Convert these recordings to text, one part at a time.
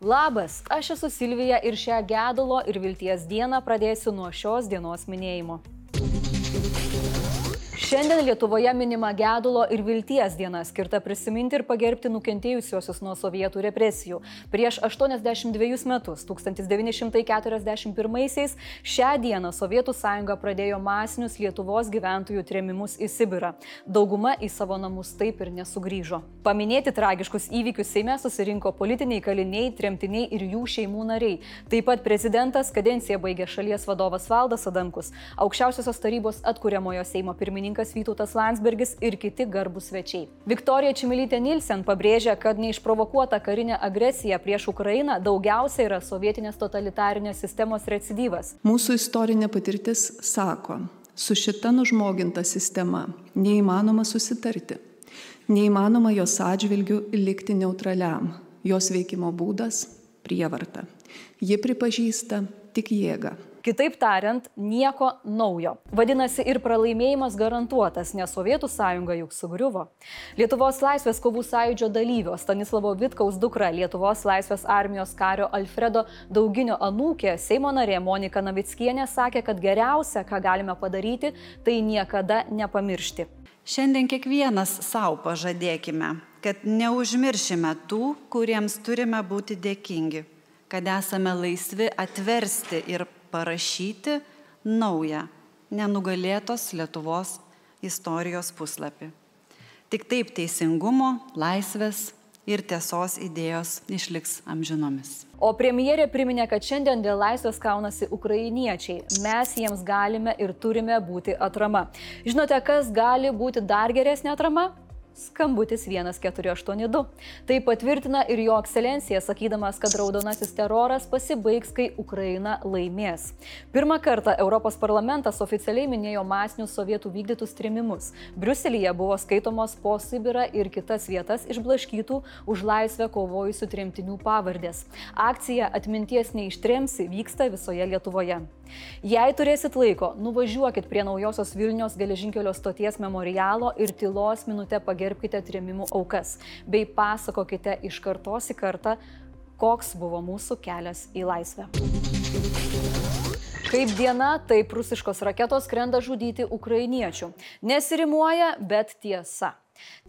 Labas, aš esu Silvija ir šią gedulo ir vilties dieną pradėsiu nuo šios dienos minėjimo. Šiandien Lietuvoje minima gedulo ir vilties diena, skirta prisiminti ir pagerbti nukentėjusiuosius nuo sovietų represijų. Prieš 82 metus, 1941-aisiais, šią dieną Sovietų sąjunga pradėjo masinius Lietuvos gyventojų trėmimus į Sibirą. Dauguma į savo namus taip ir nesugrįžo. Paminėti tragiškus įvykius Seime susirinko politiniai kaliniai, tremtiniai ir jų šeimų nariai. Taip pat prezidentas, kadenciją baigė šalies vadovas Valdas Adamkus, aukščiausiosios tarybos atkuriamojo Seimo pirmininkas pirmininkas Vytautas Landsbergis ir kiti garbus svečiai. Viktorija Čimilytė Nilsen pabrėžia, kad neišprovokuota karinė agresija prieš Ukrainą daugiausia yra sovietinės totalitarinės sistemos recidyvas. Mūsų istorinė patirtis sako, su šita nužmoginta sistema neįmanoma susitarti. Neįmanoma jos atžvilgių likti neutraliam. Jos veikimo būdas - prievarta. Ji pripažįsta tik jėgą. Kitaip tariant, nieko naujo. Vadinasi, ir pralaimėjimas garantuotas, nes Sovietų sąjunga juk sugriuvo. Lietuvos laisvės kovų sąjūdžio dalyvio Stanislavo Vitkaus dukra, Lietuvos laisvės armijos kario Alfredo Dauginio anūkė, Seimo narė Monika Navickienė sakė, kad geriausia, ką galime padaryti, tai niekada nepamiršti. Šiandien kiekvienas savo pažadėkime, kad neužmiršime tų, kuriems turime būti dėkingi, kad esame laisvi atversti ir parašyti naują, nenugalėtos Lietuvos istorijos puslapį. Tik taip teisingumo, laisvės ir tiesos idėjos išliks amžinomis. O premjerė priminė, kad šiandien dėl laisvės kaunasi ukrainiečiai. Mes jiems galime ir turime būti atrama. Žinote, kas gali būti dar geresnė atrama? Skambutis 1482. Tai patvirtina ir jo ekscelencija, sakydamas, kad raudonasis teroras pasibaigs, kai Ukraina laimės. Pirmą kartą Europos parlamentas oficialiai minėjo masinius sovietų vykdytus trimimus. Briuselėje buvo skaitomos po Sibirą ir kitas vietas išblaškytų už laisvę kovojusių tremtinių pavardės. Akcija Atminties neištremsi vyksta visoje Lietuvoje. Jei turėsit laiko, nuvažiuokit prie naujosios Vilnius geležinkelio stoties memorialo ir tylos minutę pagerbti pagerbkite trėmimų aukas bei pasakokite iš kartos į kartą, koks buvo mūsų kelias į laisvę. Kaip diena, taip rusiškos raketos skrenda žudyti ukrainiečių. Nesirimuoja, bet tiesa.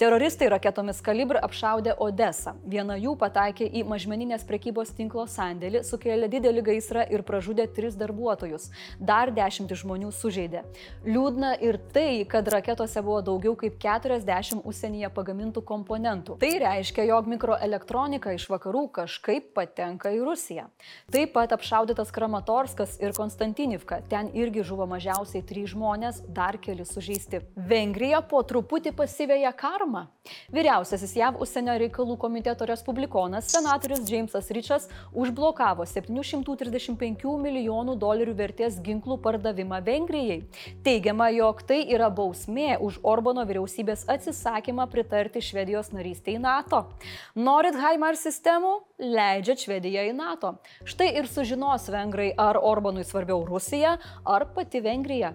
Teroristai raketomis kalibr apšaudė Odesą. Viena jų pataikė į mažmeninės prekybos tinklo sandėlį, sukėlė didelį gaisrą ir pražudė tris darbuotojus. Dar dešimtį žmonių sužeidė. Liūdna ir tai, kad raketose buvo daugiau kaip 40 užsienyje pagamintų komponentų. Tai reiškia, jog mikroelektronika iš vakarų kažkaip patenka į Rusiją. Taip pat apšaudytas Kramatorskas ir Konstantinivka. Ten irgi žuvo mažiausiai trys žmonės, dar keli sužeisti. Vengrija po truputį pasivėja karma. Vyriausiasis JAV užsienio reikalų komiteto respublikonas senatorius Jamesas Richas užblokavo 735 milijonų dolerių vertės ginklų pardavimą Vengrijai. Teigiama, jog tai yra bausmė už Orbano vyriausybės atsisakymą pritarti Švedijos narystėje NATO. Norit Haimar sistemų? Leidžia Švediją į NATO. Štai ir sužinos vengrai, ar Orbanui svarbiau Rusija, ar pati Vengrija.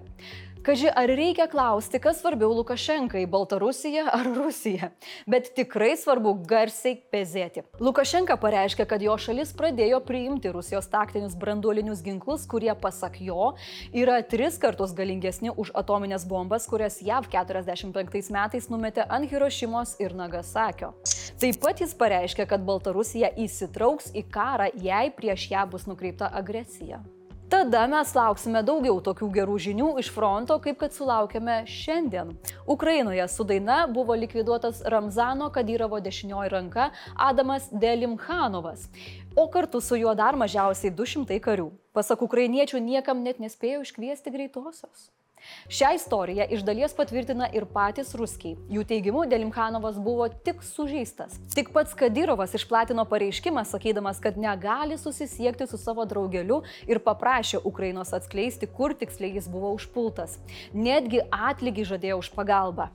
Kaži, ar reikia klausti, kas svarbiau Lukašenkai - Baltarusija ar Rusija? Bet tikrai svarbu garsiai pezėti. Lukašenka pareiškė, kad jo šalis pradėjo priimti Rusijos taktinius branduolinius ginklus, kurie, pasak jo, yra tris kartus galingesni už atominės bombas, kurias JAV 45 metais numetė ant Hirošimos ir Nagasakio. Taip pat jis pareiškė, kad Baltarusija įsitrauks į karą, jei prieš ją bus nukreipta agresija. Tada mes lauksime daugiau tokių gerų žinių iš fronto, kaip kad sulaukėme šiandien. Ukrainoje su daina buvo likviduotas Ramzano Kadyrovo dešinioji ranka Adamas Delimhanovas, o kartu su juo dar mažiausiai 200 karių. Pasak ukrainiečių, niekam net nespėjo iškviesti greitosios. Šią istoriją iš dalies patvirtina ir patys ruskiai. Jų teigimu, Delimhanovas buvo tik sužeistas. Tik pats Kadyrovas išplatino pareiškimą, sakydamas, kad negali susisiekti su savo draugeliu ir paprašė Ukrainos atskleisti, kur tiksliai jis buvo užpultas. Netgi atlygį žadėjo už pagalbą.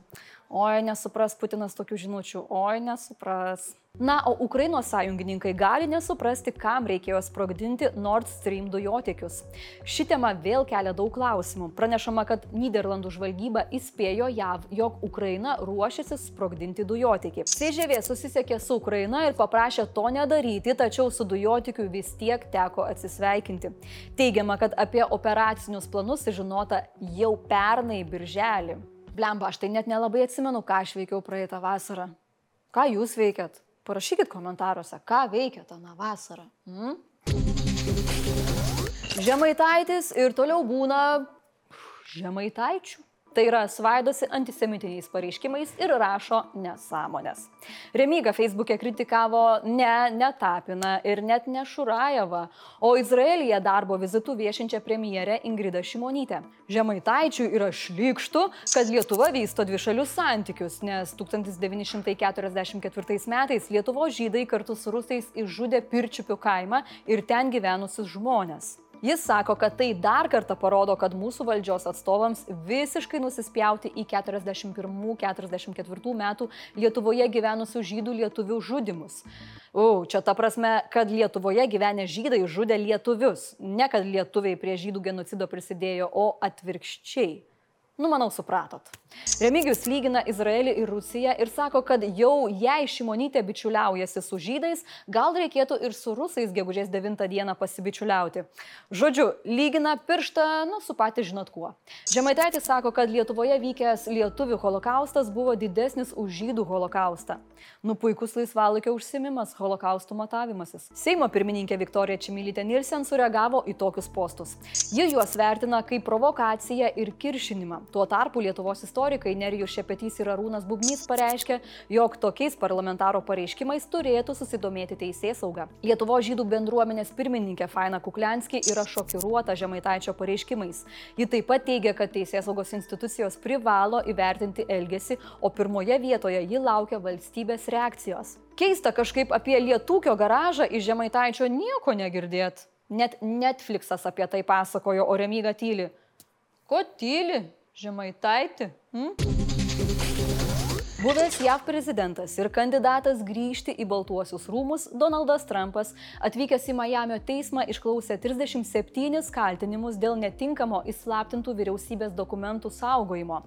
Oi, nesupras Putinas tokių žinučių, oi, nesupras. Na, o Ukrainos sąjungininkai gali nesuprasti, kam reikėjo sprogdinti Nord Stream dujotiekius. Ši tema vėl kelia daug klausimų. Pranešama, kad Niderlandų žvalgyba įspėjo JAV, jog Ukraina ruošiasi sprogdinti dujotiekį. CŽV susisiekė su Ukraina ir paprašė to nedaryti, tačiau su dujotikiu vis tiek teko atsisveikinti. Teigiama, kad apie operacinius planus žinota jau pernai birželį. Blemba, aš tai net nelabai atsimenu, ką aš veikiau praeitą vasarą. Ką jūs veikiat? Parašykit komentaruose, ką veikiat tą vasarą. Hmm? Žemaitaitis ir toliau būna žemaitaičių. Tai yra svaidosi antisemitiniais pareiškimais ir rašo nesąmonės. Remyga Facebook'e kritikavo ne Netapiną ir net ne Šurajevą, o Izraelyje darbo vizitų viešinčią premjerę Ingridą Šimonytę. Žemaitaičių yra šlikštų, kad Lietuva vysto dvišalius santykius, nes 1944 metais Lietuvo žydai kartu su rusais išžudė Pirčiupių kaimą ir ten gyvenusius žmonės. Jis sako, kad tai dar kartą parodo, kad mūsų valdžios atstovams visiškai nusispjauti į 41-44 metų Lietuvoje gyvenusių žydų lietuvių žudimus. O, čia ta prasme, kad Lietuvoje gyvenę žydai žudė lietuvius. Ne kad lietuviai prie žydų genocido prisidėjo, o atvirkščiai. Nu, manau, supratot. Remigijus lygina Izraelį ir Rusiją ir sako, kad jau jei Šimonytė bičiuliaujasi su žydais, gal reikėtų ir su rusais gegužės 9 dieną pasibičiuliauti. Žodžiu, lygina pirštą, nu, su pati žinot kuo. Žemaitaitis sako, kad Lietuvoje vykęs lietuvių holokaustas buvo didesnis už žydų holokaustą. Nu, puikus laisvalaikio užsimimas, holokaustų matavimasis. Seimo pirmininkė Viktorija Čimilytė Nilsen sureagavo į tokius postus. Ji juos vertina kaip provokaciją ir kiršinimą. Tuo tarpu Lietuvos istorikai Nerijus Šepetys ir Arūnas Bubnys pareiškė, jog tokiais parlamentaro pareiškimais turėtų susidomėti teisės sauga. Lietuvo žydų bendruomenės pirmininkė Faina Kuklianski yra šokiruota Žemaitaičio pareiškimais. Ji taip pat teigia, kad teisės saugos institucijos privalo įvertinti elgesį, o pirmoje vietoje ji laukia valstybės reakcijos. Keista kažkaip apie lietūkio garažą iš Žemaitaičio nieko negirdėt. Net Netflixas apie tai pasakojo, o Remyga tyli. Ko tyli? Já Jameiteite? Hum? Buvęs JAV prezidentas ir kandidatas grįžti į Baltuosius rūmus Donaldas Trumpas atvykęs į Miamio teismą išklausė 37 kaltinimus dėl netinkamo įslaptintų vyriausybės dokumentų saugojimo.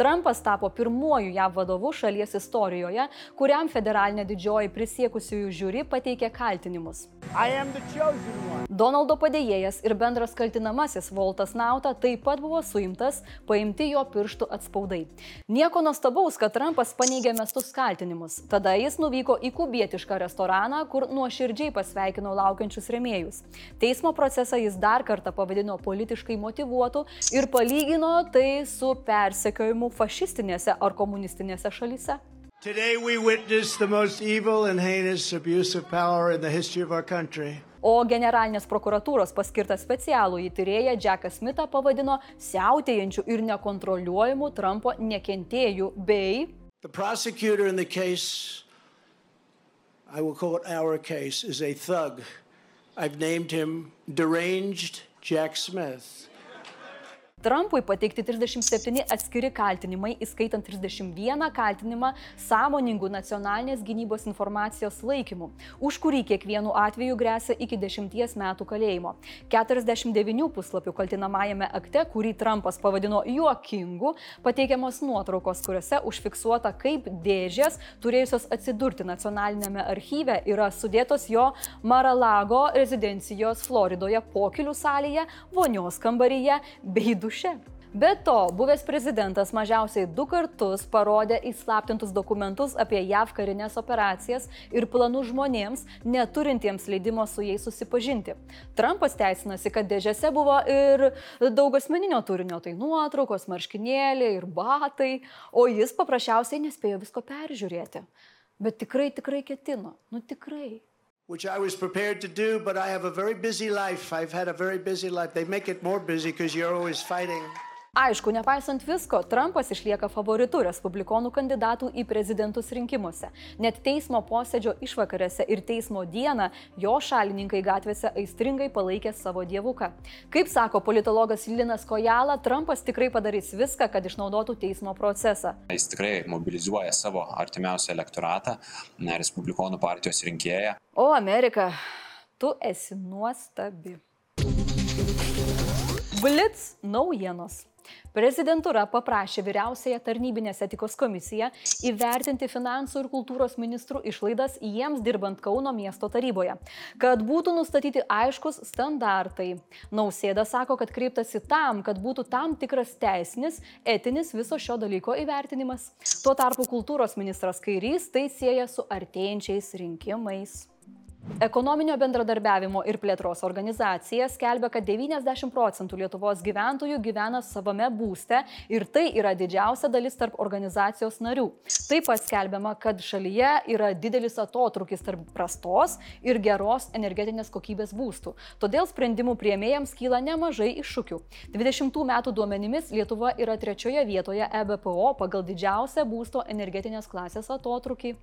Trumpas tapo pirmuoju JAV vadovu šalies istorijoje, kuriam federalinė didžioji prisiekusiųjų žiūri pateikė kaltinimus. Donaldo padėjėjas ir bendras kaltinamasis Voltas Nauta taip pat buvo suimtas, paimti jo pirštų atspaudai. Nieko nuostabaus, kad Trumpas paneigė mestus kaltinimus. Tada jis nuvyko į kubietišką restoraną, kur nuoširdžiai pasveikino laukiančius remėjus. Teismo procesą jis dar kartą pavadino politiškai motivuotu ir palygino tai su persekiojimu fašistinėse ar komunistinėse šalyse. Today we witness the most evil and heinous abuse of power in the history of our country. O generalinės prokuratūros paskirtas specialų įtyrėją Jacką Smithą pavadino siautėjančių ir nekontroliuojamų Trumpo nekentėjų bei The prosecutor in the case, I will call it our case, is a thug. I've named him Deranged Jack Smith. Trumpui pateikti 37 atskiri kaltinimai, įskaitant 31 kaltinimą sąmoningų nacionalinės gynybos informacijos laikymų, už kurį kiekvienu atveju grėsia iki 10 metų kalėjimo. 49 puslapių kaltinamajame akte, kurį Trumpas pavadino juokingu, pateikiamos nuotraukos, kuriuose užfiksuota, kaip dėžės, turėjusios atsidurti nacionalinėme archyve, yra sudėtos jo Maralago rezidencijos Floridoje pokilių salėje, vonios kambaryje bei duše duše. Be to, buvęs prezidentas mažiausiai du kartus parodė įslaptintus dokumentus apie JAV karinės operacijas ir planų žmonėms, neturintiems leidimo su jais susipažinti. Trumpas teisinasi, kad dėžėse buvo ir daug asmeninio turinio, tai nuotraukos, marškinėliai ir batai, o jis paprasčiausiai nespėjo visko peržiūrėti. Bet tikrai, tikrai ketino, nu tikrai which I was prepared to do, but I have a very busy life. I've had a very busy life. They make it more busy because you're always fighting. Aišku, nepaisant visko, Trumpas išlieka favoritu respublikonų kandidatų į prezidentus rinkimuose. Net teismo posėdžio išvakarėse ir teismo dieną jo šalininkai gatvėse aistringai palaikė savo dievuką. Kaip sako politologas Linas Kojala, Trumpas tikrai padarys viską, kad išnaudotų teismo procesą. Jis tikrai mobilizuoja savo artimiausią elektoratą, respublikonų partijos rinkėją. O Amerika, tu esi nuostabi. Blitz naujienos. Prezidentūra paprašė vyriausiąją tarnybinės etikos komisiją įvertinti finansų ir kultūros ministrų išlaidas jiems dirbant Kauno miesto taryboje, kad būtų nustatyti aiškus standartai. Nausėda sako, kad kreiptasi tam, kad būtų tam tikras teisinis, etinis viso šio dalyko įvertinimas. Tuo tarpu kultūros ministras Kairys tai sieja su artėjančiais rinkimais. Ekonominio bendradarbiavimo ir plėtros organizacija skelbia, kad 90 procentų Lietuvos gyventojų gyvena savame būste ir tai yra didžiausia dalis tarp organizacijos narių. Taip pat skelbiama, kad šalyje yra didelis atotrukis tarp prastos ir geros energetinės kokybės būstų. Todėl sprendimų prieimėjams kyla nemažai iššūkių. 20 metų duomenimis Lietuva yra trečioje vietoje EBPO pagal didžiausią būsto energetinės klasės atotrukį.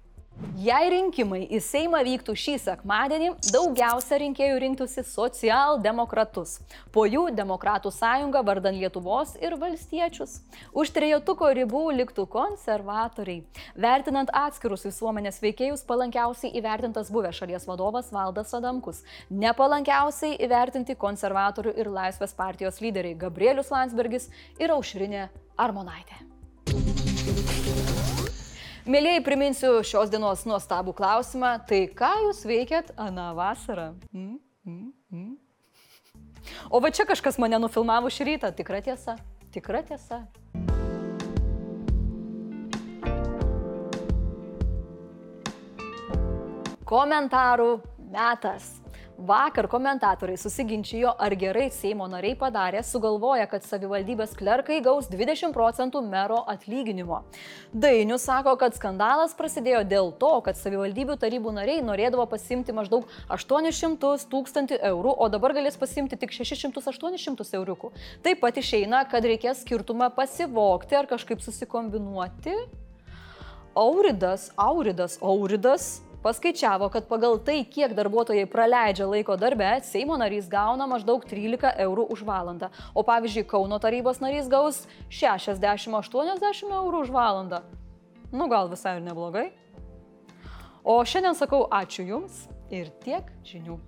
Jei rinkimai į Seimą vyktų šį sekmadienį, daugiausia rinkėjų rinktųsi socialdemokratus. Po jų Demokratų sąjunga vardan Lietuvos ir valstiečius. Už trejotuko ribų liktų konservatoriai. Vertinant atskirus visuomenės veikėjus, palankiausiai įvertintas buvęs šalies vadovas Valdas Adamkus. Nepalankiausiai įvertinti konservatorių ir Laisvės partijos lyderiai Gabrielius Landsbergis ir Aušrinė Armonaitė. Mėlyjei, priminsiu šios dienos nuostabų klausimą. Tai ką jūs veikėt aną vasarą? Mm, mm, mm. O va čia kažkas mane nufilmavo šį rytą. Tikra tiesa. Tikra tiesa. Komentarų metas. Vakar komentatoriai susiginčijo, ar gerai Seimo nariai padarė, sugalvoja, kad savivaldybės klerkai gaus 20 procentų mero atlyginimo. Dainius sako, kad skandalas prasidėjo dėl to, kad savivaldybių tarybų nariai norėdavo pasimti maždaug 800 tūkstantį eurų, o dabar galės pasimti tik 600-800 euriukų. Taip pat išeina, kad reikės skirtumą pasivokti ar kažkaip susikombinuoti. Auridas, Auridas, Auridas paskaičiavo, kad pagal tai, kiek darbuotojai praleidžia laiko darbe, Seimo narys gauna maždaug 13 eurų už valandą. O pavyzdžiui, Kauno tarybos narys gaus 60-80 eurų už valandą. Nu gal visai ir neblogai. O šiandien sakau ačiū Jums ir tiek žinių.